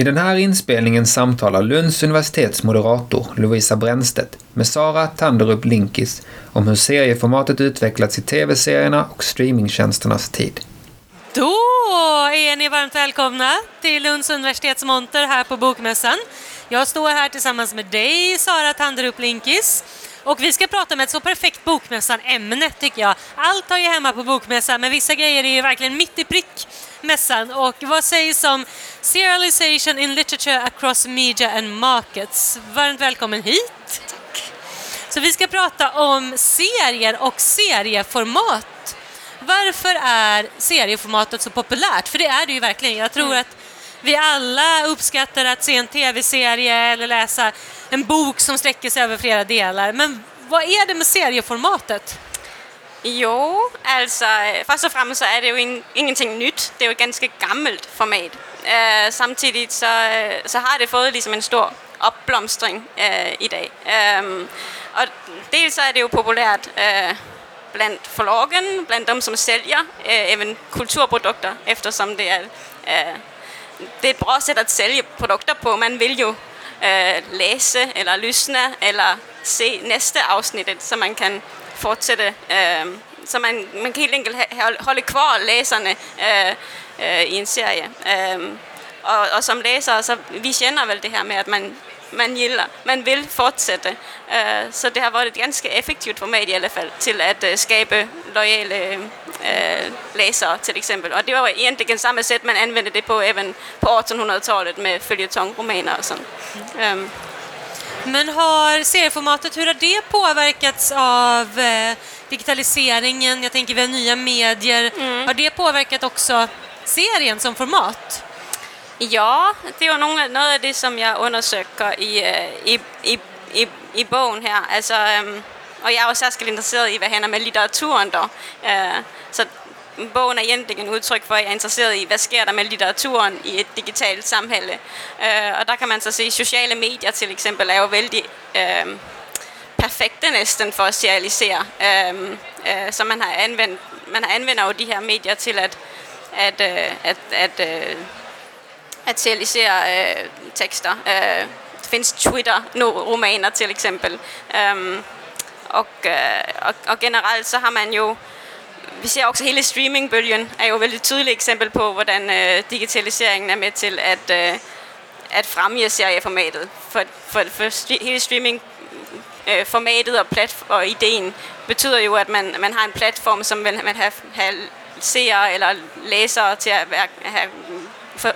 I den här inspelningen samtalar Lunds universitets moderator Lovisa Bränstedt med Sara Tanderup Linkis om hur serieformatet utvecklats i tv-serierna och streamingtjänsternas tid. Då är ni varmt välkomna till Lunds universitets monter här på Bokmässan. Jag står här tillsammans med dig, Sara Tanderup Linkis. Och vi ska prata om ett så perfekt Bokmässan-ämne tycker jag. Allt har ju hemma på Bokmässan, men vissa grejer är ju verkligen mitt i prick mässan. Och vad sägs om Serialization in Literature Across Media and Markets? Varmt välkommen hit! Tack! Så vi ska prata om serier och serieformat. Varför är serieformatet så populärt? För det är det ju verkligen. Jag tror mm. att vi alla uppskattar att se en tv-serie eller läsa en bok som sträcker sig över flera delar. Men vad är det med serieformatet? Jo, altså først og fremmest så er det jo in, ingenting nyt. Det er jo et ganske gammelt format. Øh, samtidig så, øh, så har det fået ligesom en stor opblomstring øh, i dag. Øh, og dels så er det jo populært øh, blandt forlagen, blandt dem som sælger øh, even kulturprodukter, eftersom det er, øh, det er et bra sæt at sælge produkter på. Man vil jo øh, læse eller lysne eller se næste afsnit, så man kan fortsætte. Øh, så man, man kan helt enkelt holde kvar læserne øh, øh, i en serie. Øh, og, og som læser, så vi kender vel det her med, at man, man, gilder, man vil fortsætte. Øh, så det har været et ganske effektivt format i alle fald til at øh, skabe loyale øh, læsere til eksempel. Og det var egentlig den samme sæt, man anvendte det på even på 1800-tallet med følgetongromaner og sådan. Øh. Men har serieformatet, hur har det påverkats av eh, digitaliseringen? Jag tänker vi har nya medier. Mm. Har det påverkat också serien som format? Ja, det er jo nogle, noget af det, som jeg undersøger i, øh, i, i, i, i bogen her. Altså, øhm, og jeg er jo særskilt interesseret i, hvad hænder med litteraturen der. Øh, så bogen er egentlig en udtryk for, at jeg er interesseret i, hvad sker der med litteraturen i et digitalt samhælde. Øh, og der kan man så se, at sociale medier til eksempel er jo vældig øh, perfekte næsten for at serialisere. Øh, øh, så man har anvendt, man har anvender jo de her medier til at, at, øh, at, at, øh, at serialisere øh, tekster. Øh, det findes Twitter-romaner til eksempel. Øh, og, øh, og, og generelt så har man jo vi ser også hele streamingbølgen er jo et veldig tydeligt eksempel på, hvordan øh, digitaliseringen er med til at, øh, at fremme serieformatet. For, for, for st- hele streaming øh, formatet og, plat- og ideen betyder jo, at man, man har en platform, som vil man have, have seere eller læsere til at være, have, for,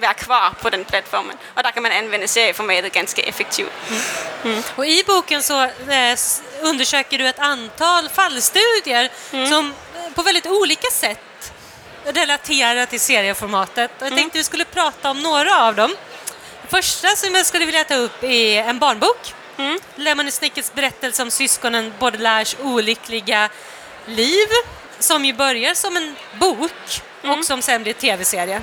være kvar på den platformen. Och där kan man använda serieformatet ganska effektivt. Mm. Mm. Och I boken så eh, undersöker du ett antal fallstudier mm. som på väldigt olika sätt relaterar till serieformatet. Jag mm. tänkte vi skulle prata om några av dem. Det första som jag skulle vilja ta upp är en barnbok. Mm. Lemony Snickets berättelse om syskonen Baudelaires olyckliga liv som ju börjar som en bok mm. och som sen blir tv-serie.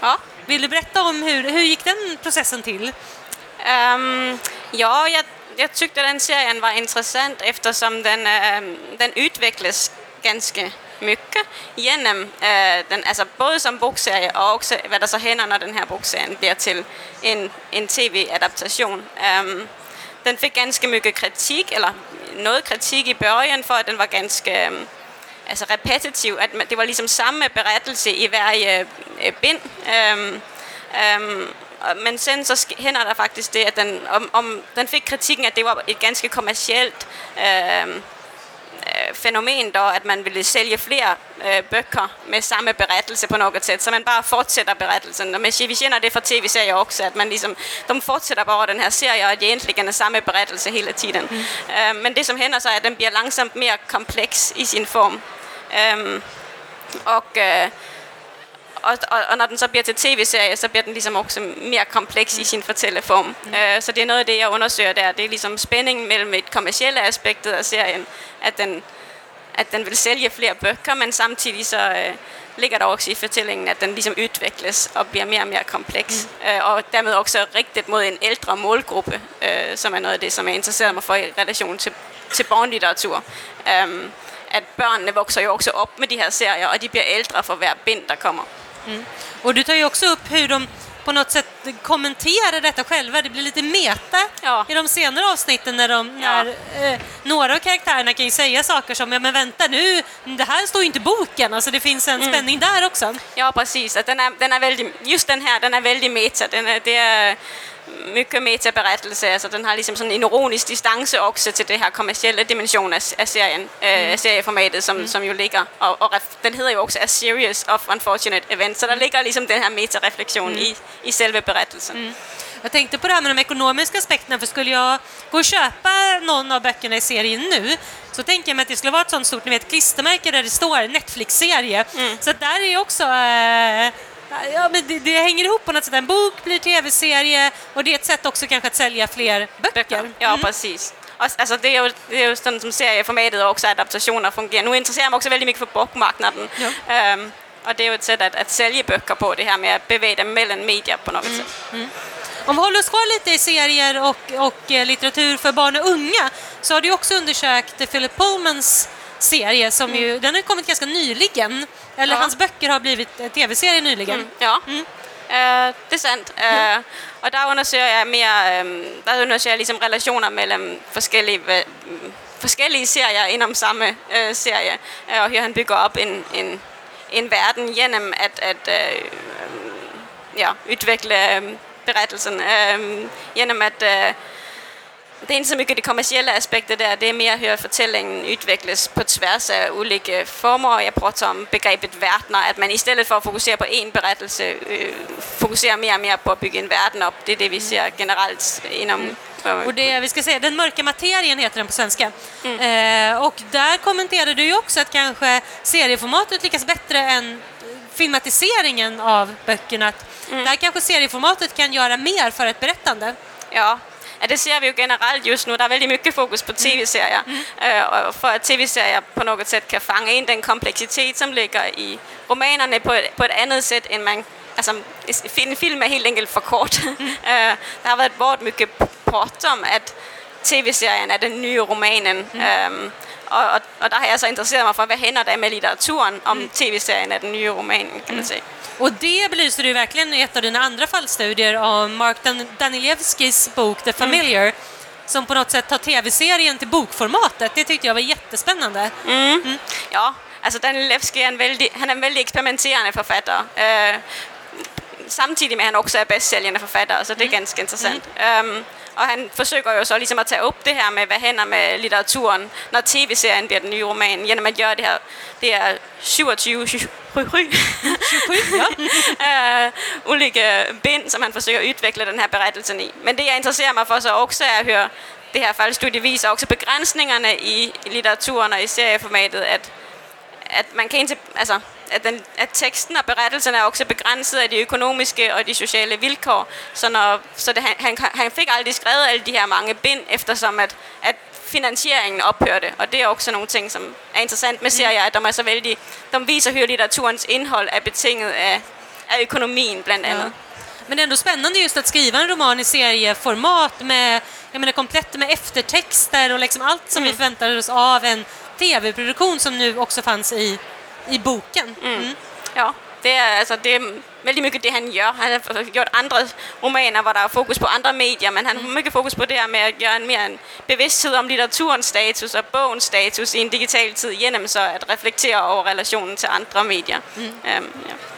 Ja. Vill du berätta om hur, hur gick den processen till? Um, ja, jag, jag tyckte den serien var intressant eftersom den, um, den utvecklas ganske mycket genom øh, den, altså både som bogserie og også hvad det så hænder, når den her bogserie bliver til en, en tv-adaptation. Um, den fik ganske mycket kritik, eller noget kritik i børjen för att den var ganske um, altså repetitiv, at det var ligesom samme berettelse i hver øh, øh bind. Um, um, men sen så hænder der faktisk det, at den, om, om, den fik kritikken, at det var et ganske kommercielt øhm, øh, fænomen, der, at man ville sælge flere øh, bøger med samme berettelse på noget sæt, så man bare fortsætter berettelsen. Og vi kender det fra tv-serier også, at man ligesom, de fortsætter bare den her serie, og det egentlig er samme berettelse hele tiden. Mm. Øh, men det som hænder så er, at den bliver langsomt mere kompleks i sin form. Øhm, og, øh, og, og, og når den så bliver til tv-serie, så bliver den ligesom også mere kompleks i sin fortælleform. Mm. Øh, så det er noget af det, jeg undersøger der. Det er ligesom spændingen mellem et kommercielle aspekt af serien, at den, at den vil sælge flere bøger, men samtidig så øh, ligger der også i fortællingen, at den ligesom udvikles og bliver mere og mere kompleks. Mm. Øh, og dermed også rigtigt mod en ældre målgruppe, øh, som er noget af det, som jeg interesserer mig for i relation til, til barnlitteratur. Øh, at børnene vokser ju också upp med de här serierna och de blir äldre för varje bind, der kommer. Mm. Och du tar ju också upp hur de på något sätt kommenterar detta själva. Det blir lite meta Ja. i de senare avsnitten när, de, när eh, några av karaktärerna kan ju säga saker som ja men vänta nu, det här står ju inte i boken. Alltså det finns en spänning där också. Ja, precis. Att den är, den är väldigt, just den här, den är väldigt meta. Den är, det är mycket metaberättelse. Alltså den har liksom sådan en ironisk distance också till det här kommersiella dimensionen av, av serien, mm. äh, serieformatet som, som ju ligger. Och, och ref- den heter ju också A Series of Unfortunate Events, så der ligger liksom den här metareflektion i, i selve berättelsen. Jag tänkte på det här med de ekonomiska aspekterna, för skulle jag gå och köpa någon av böckerna i serien nu så tänker jag mig att det skulle vara ett sånt stort ni vet, klistermärke där det står Netflix-serie. Så att där är ju också... Eh, ja, men det, det hänger ihop på något sätt. En bok blir tv-serie och det är ett sätt också kanske att sälja fler böcker. Mm. Ja, precis. Alltså, det, är ju, det är ju sådan som serieformatet och också adaptationer fungerar. Nu intresserar jag mig också väldigt mycket för bokmarknaden. Ehm, och det är ju ett sätt att, att sälja böcker på, det här med att beväga mellan media på något sätt. Om vi håller oss kvar lite i serier och, och eh, litteratur för barn och unga så har du också undersökt Philip Pullmans serie som ju, den har kommit ganska nyligen. Eller Ja. hans böcker har blivit eh, tv-serie nyligen. Mm, ja, Eh, det är sant. Eh, och där undersöger jag mer, um, där undersöger jag liksom relationer mellan forskellige, uh, forskellige serier inom samma uh, serie, uh, och hur han bygger upp en, en, en verden genom att, att uh, ja, utveckla um, berättelsen, um, genom att uh, det så mycket det kommersiella aspekter där, det är mer hur förtällningen utvecklas på tvärs av olika former. Jag pratar om begreppet världar, att man istället för att fokusera på en berättelse eh, fokuserar mer och mer på att bygga en värld upp. Det är det vi ser generellt inom eh, Och det, vi ska säga, Den mörka materien heter den på svenska. Eh, och där kommenterade du ju också att kanske serieformatet lyckas bättre än filmatiseringen av böckerna. Att Där kanske serieformatet kan göra mer för ett berättande. Ja, ja, det ser vi ju generellt just nu. Det är väldigt mycket fokus på tv-serier. Eh, och för att tv-serier på något sätt kan fånga in den komplexitet som ligger i romanerna på, ett- på ett annat sätt än man... Alltså, en film är helt enkelt för kort. Eh, det har varit varit mycket prat om att tv-serien är den nya romanen. Ehm, och, och, och där har jag så intresserat mig för vad händer där med litteraturen om tv-serien är den nya romanen kan man säga. Och det belyser du verkligen i ett av dina andra fallstudier av Mark Dan- Danielewskis bok The Familiar som på något sätt tar tv-serien till bokformatet. Det tyckte jag var jättespännande. Ja, alltså Danilevski är en väldigt, han är en väldigt experimenterande författare. Eh, samtidigt med att han också är bästsäljande författare, så det är ganska intressant. Ehm, och han försöker ju så liksom att ta upp det här med vad händer med litteraturen när tv-serien blir den nya romanen genom att göra det här, det är 27, 27, 27, ja. eh, olika bind som han försöker utveckla den här berättelsen i. Men det jag intresserar mig för så också är hur det här fallstudie visar också begränsningarna i litteraturen och i serieformatet. Att, att man kan inte, alltså, att, den, att texten och berättelsen är också begränsade av de ekonomiska och de sociala villkor. Så, när, så det, han, han, fick aldrig skrivit alla de här många bind eftersom att, att finansieringen upphörde. Och det är också någonting som är intressant med serier, att de, är så väldigt, de visar hur litteraturens innehåll är betinget av, av ekonomin bland annat. Men det är ändå spännande just att skriva en roman i serieformat med, jag menar, komplett med eftertexter och liksom allt som vi förväntade oss av en tv-produktion som nu också fanns i, i boken. Mm. Ja, det är, alltså, det är väldigt mycket det han gör. Han har gjort andra romaner där det är fokus på andra medier, men han har mycket fokus på det här med att göra en mer en bevidsthed om litteraturens status och bogens status i en digital tid genom så att reflektera över relationen till andra medier. Ehm, ja.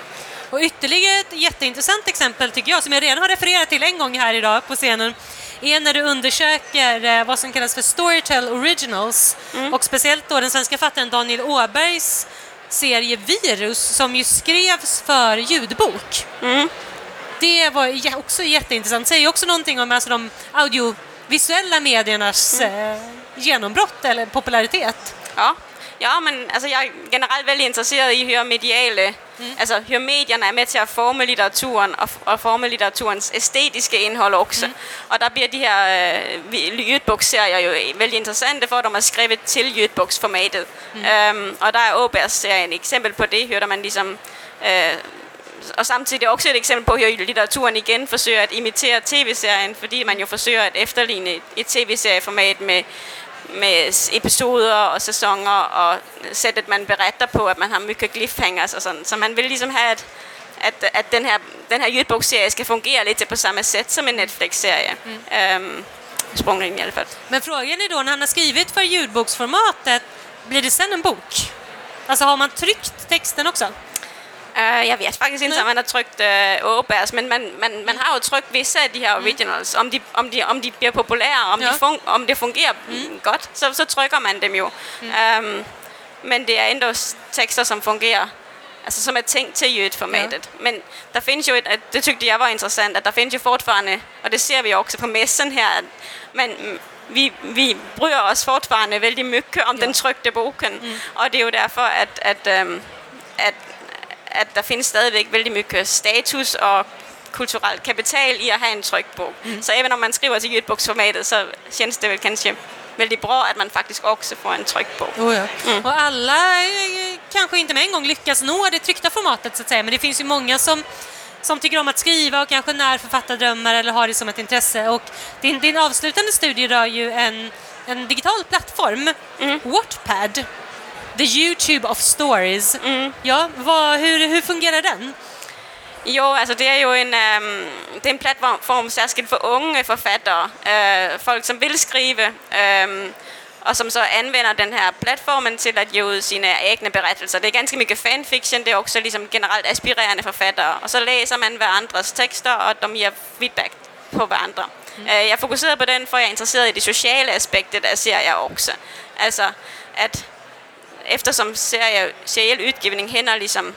Och ytterligare ett jätteintressant exempel tycker jag, som jag redan har refererat till en gång här idag på scenen, är när du undersöker eh, vad som kallas för Storytel Originals och speciellt då den svenska författaren Daniel Åbergs serie Virus som ju skrevs för ljudbok. Det var också jätteintressant. Säger också någonting om alltså, de audiovisuella mediernas eh, genombrott eller popularitet. Ja. Ja, men alltså, jag är generellt väldigt intresserad i hur mediala, alltså hur medierna är med till att forma litteraturen och, och forma litteraturens estetiska innehåll också. Och där blir de här äh, ljudboksserier ju väldigt intressanta för att de har skrivit till ljudboksformatet. Ehm, och där är Åbergs-serien ett exempel på det, hur man liksom äh, och samtidigt också ett exempel på hur litteraturen igen försöker att imitera tv-serien, fordi man ju försöker att efterligne ett tv-serieformat med, med episoder och säsonger och sättet man berättar på, att man har mycket cliffhangers och sånt. Så man vill liksom ha ett, att, att den, här, den här ljudbokserien ska fungera lite på samma sätt som en Netflix-serie. Mm. Sprungningen i alla fall. Men frågan är då, när han har skrivit för ljudboksformatet, blir det sen en bok? Alltså har man tryckt texten också? Uh, jag vet faktiskt inte Nej. om man har tryckt uh, Åbergs, men man, man, man har ju tryckt vissa av de här originals. Om de, om de, om de blir populära, om, Ja. de fun, om det fungerar mm. gott, så, så trycker man dem ju. Um, men det är ändå s- texter som fungerar, alltså som är tänkt till ljudformatet. Men det finns ju, ett, ett, det tyckte jag var intressant, att det finns ju fortfarande, och det ser vi också på mässan här, att men mm, vi, vi bryr oss fortfarande väldigt mycket om den tryckta boken. Och det är ju därför att, att, um, att at der findes stadigvæk vældig mycket status og kulturelt kapital i at have en trykt bog. Mm. Så även om man skriver til ljudboksformatet, så känns det väl kanske väldigt bra att man faktiskt också får en tryckt bok. Oh ja. Och alla eh, kanske inte med en gång lyckas nå det tryckta formatet så att säga, men det finns ju många som som tycker om att skriva och kanske när författardrömmar eller har det som ett intresse. Och din, din avslutande studie rör ju en, en digital plattform, Wattpad, the YouTube of stories. Ja, vad, hur, hur fungerar den? Jo, altså det er jo en, øhm, det er en platform særskilt for unge forfattere, øh, folk som vil skrive, øhm, og som så anvender den her platformen til at give ud sine egne berettelser. Det er ganske mycket fanfiction, det er også ligesom generelt aspirerende forfattere, og så læser man hverandres tekster, og de giver feedback på hverandre. Mm. Jeg fokuserede på den, for jeg er interesseret i det sociale aspektet af serier også. Altså, at eftersom serie, seriel udgivning hænder ligesom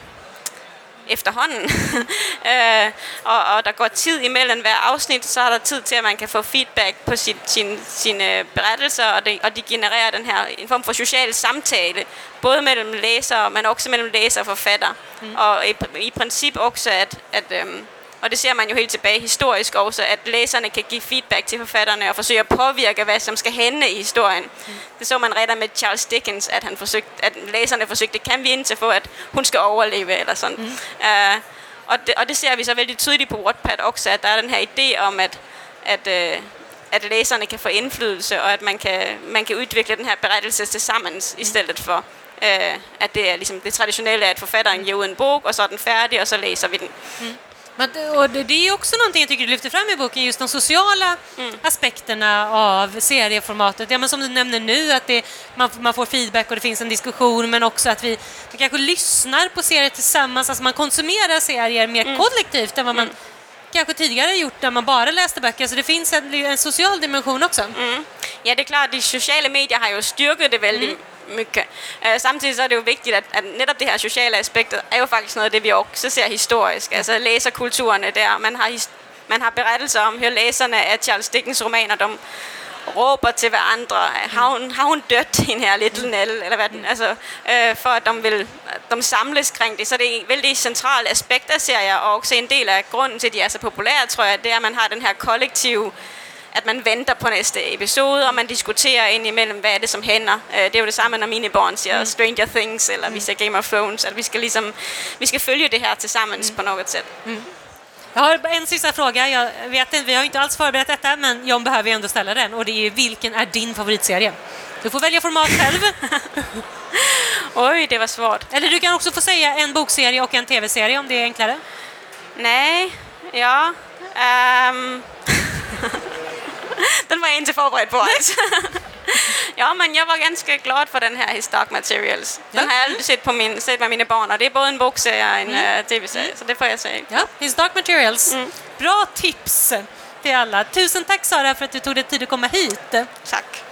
efterhånden, øh, og, og der går tid imellem hver afsnit, så er der tid til, at man kan få feedback på sit, sin, sine berettelser, og, det, og de genererer den her en form for social samtale, både mellem læsere, men også mellem læser og forfatter. Mm. Og i, i princip også, at, at øhm, og det ser man jo helt tilbage historisk også, at læserne kan give feedback til forfatterne og forsøge at påvirke, hvad som skal hænde i historien. Mm. Det så man redan med Charles Dickens, at, han forsøgte, at læserne forsøgte, kan vi indtil for, at hun skal overleve, eller sådan. Mm. Uh, og, det, og det ser vi så vældig tydeligt på Wattpad også, at der er den her idé om, at, at, uh, at læserne kan få indflydelse, og at man kan, man kan udvikle den her berettelse til sammen, mm. i stedet for, uh, at det er ligesom det traditionelle, at forfatteren giver ud en bog, og så er den færdig, og så læser vi den. Men, och det är också någonting jag tycker du lyfter fram i boken, just de sociala aspekterna av serieformatet. Ja, men som du nämner nu, att det, man, man får feedback och det finns en diskussion, men också att vi, vi kanske lyssnar på serier tillsammans, alltså man konsumerar serier mer kollektivt än vad man kanske tidigare gjort när man bara läste böcker. Så det finns en, en social dimension också. Mm. Ja, det är klart, de sociala medier har ju styrket det väldigt mycket. Øh, uh, samtidigt så är det ju viktigt, att, att netop det här sociala aspektet är ju faktiskt noget af det, vi också ser historisk. Altså læserkulturen er der. Man har, his- man har berettelser om, hur læserne af Charles Dickens romaner, de råber til hverandre, har hun, har hun dødt, hende her Little Nell, eller hvad den, altså, øh, for at de vil de samles kring det. Så det er en vældig central aspekt af serier, og også en del af grunden til, at de er så populære, tror jeg, det er, at man har den her kollektive at man venter på næste episode, og man diskuterer ind imellem, hvad er det, som hænder. Øh, Det er jo det samme, når mine børn siger Stranger Things, eller vi ser Game of Thrones, at vi skal, ligesom, vi skal følge det her til sammen på noget sæt. Jag har en sista fråga. Jag vet inte, vi har inte alls förberett detta, men John behöver ändå ställa den. Och det är vilken är din favoritserie? Du får välja format själv. Oj, det var svårt. Eller du kan också få säga en bokserie och en tv-serie om det är enklare. Nej, ja. Um, den var jeg inte förberedd på ja, men jag var ganska glad för den här His Dark Materials. Den Ja. har jag aldrig sett, på min, sett med mina barn, och det är både en bokserie och en mm. tv-serie, så det får jag säga. Ja, His Dark Materials. Bra tips till alla. Tusen tack Sara för att du tog dig tid att komma hit. Tack.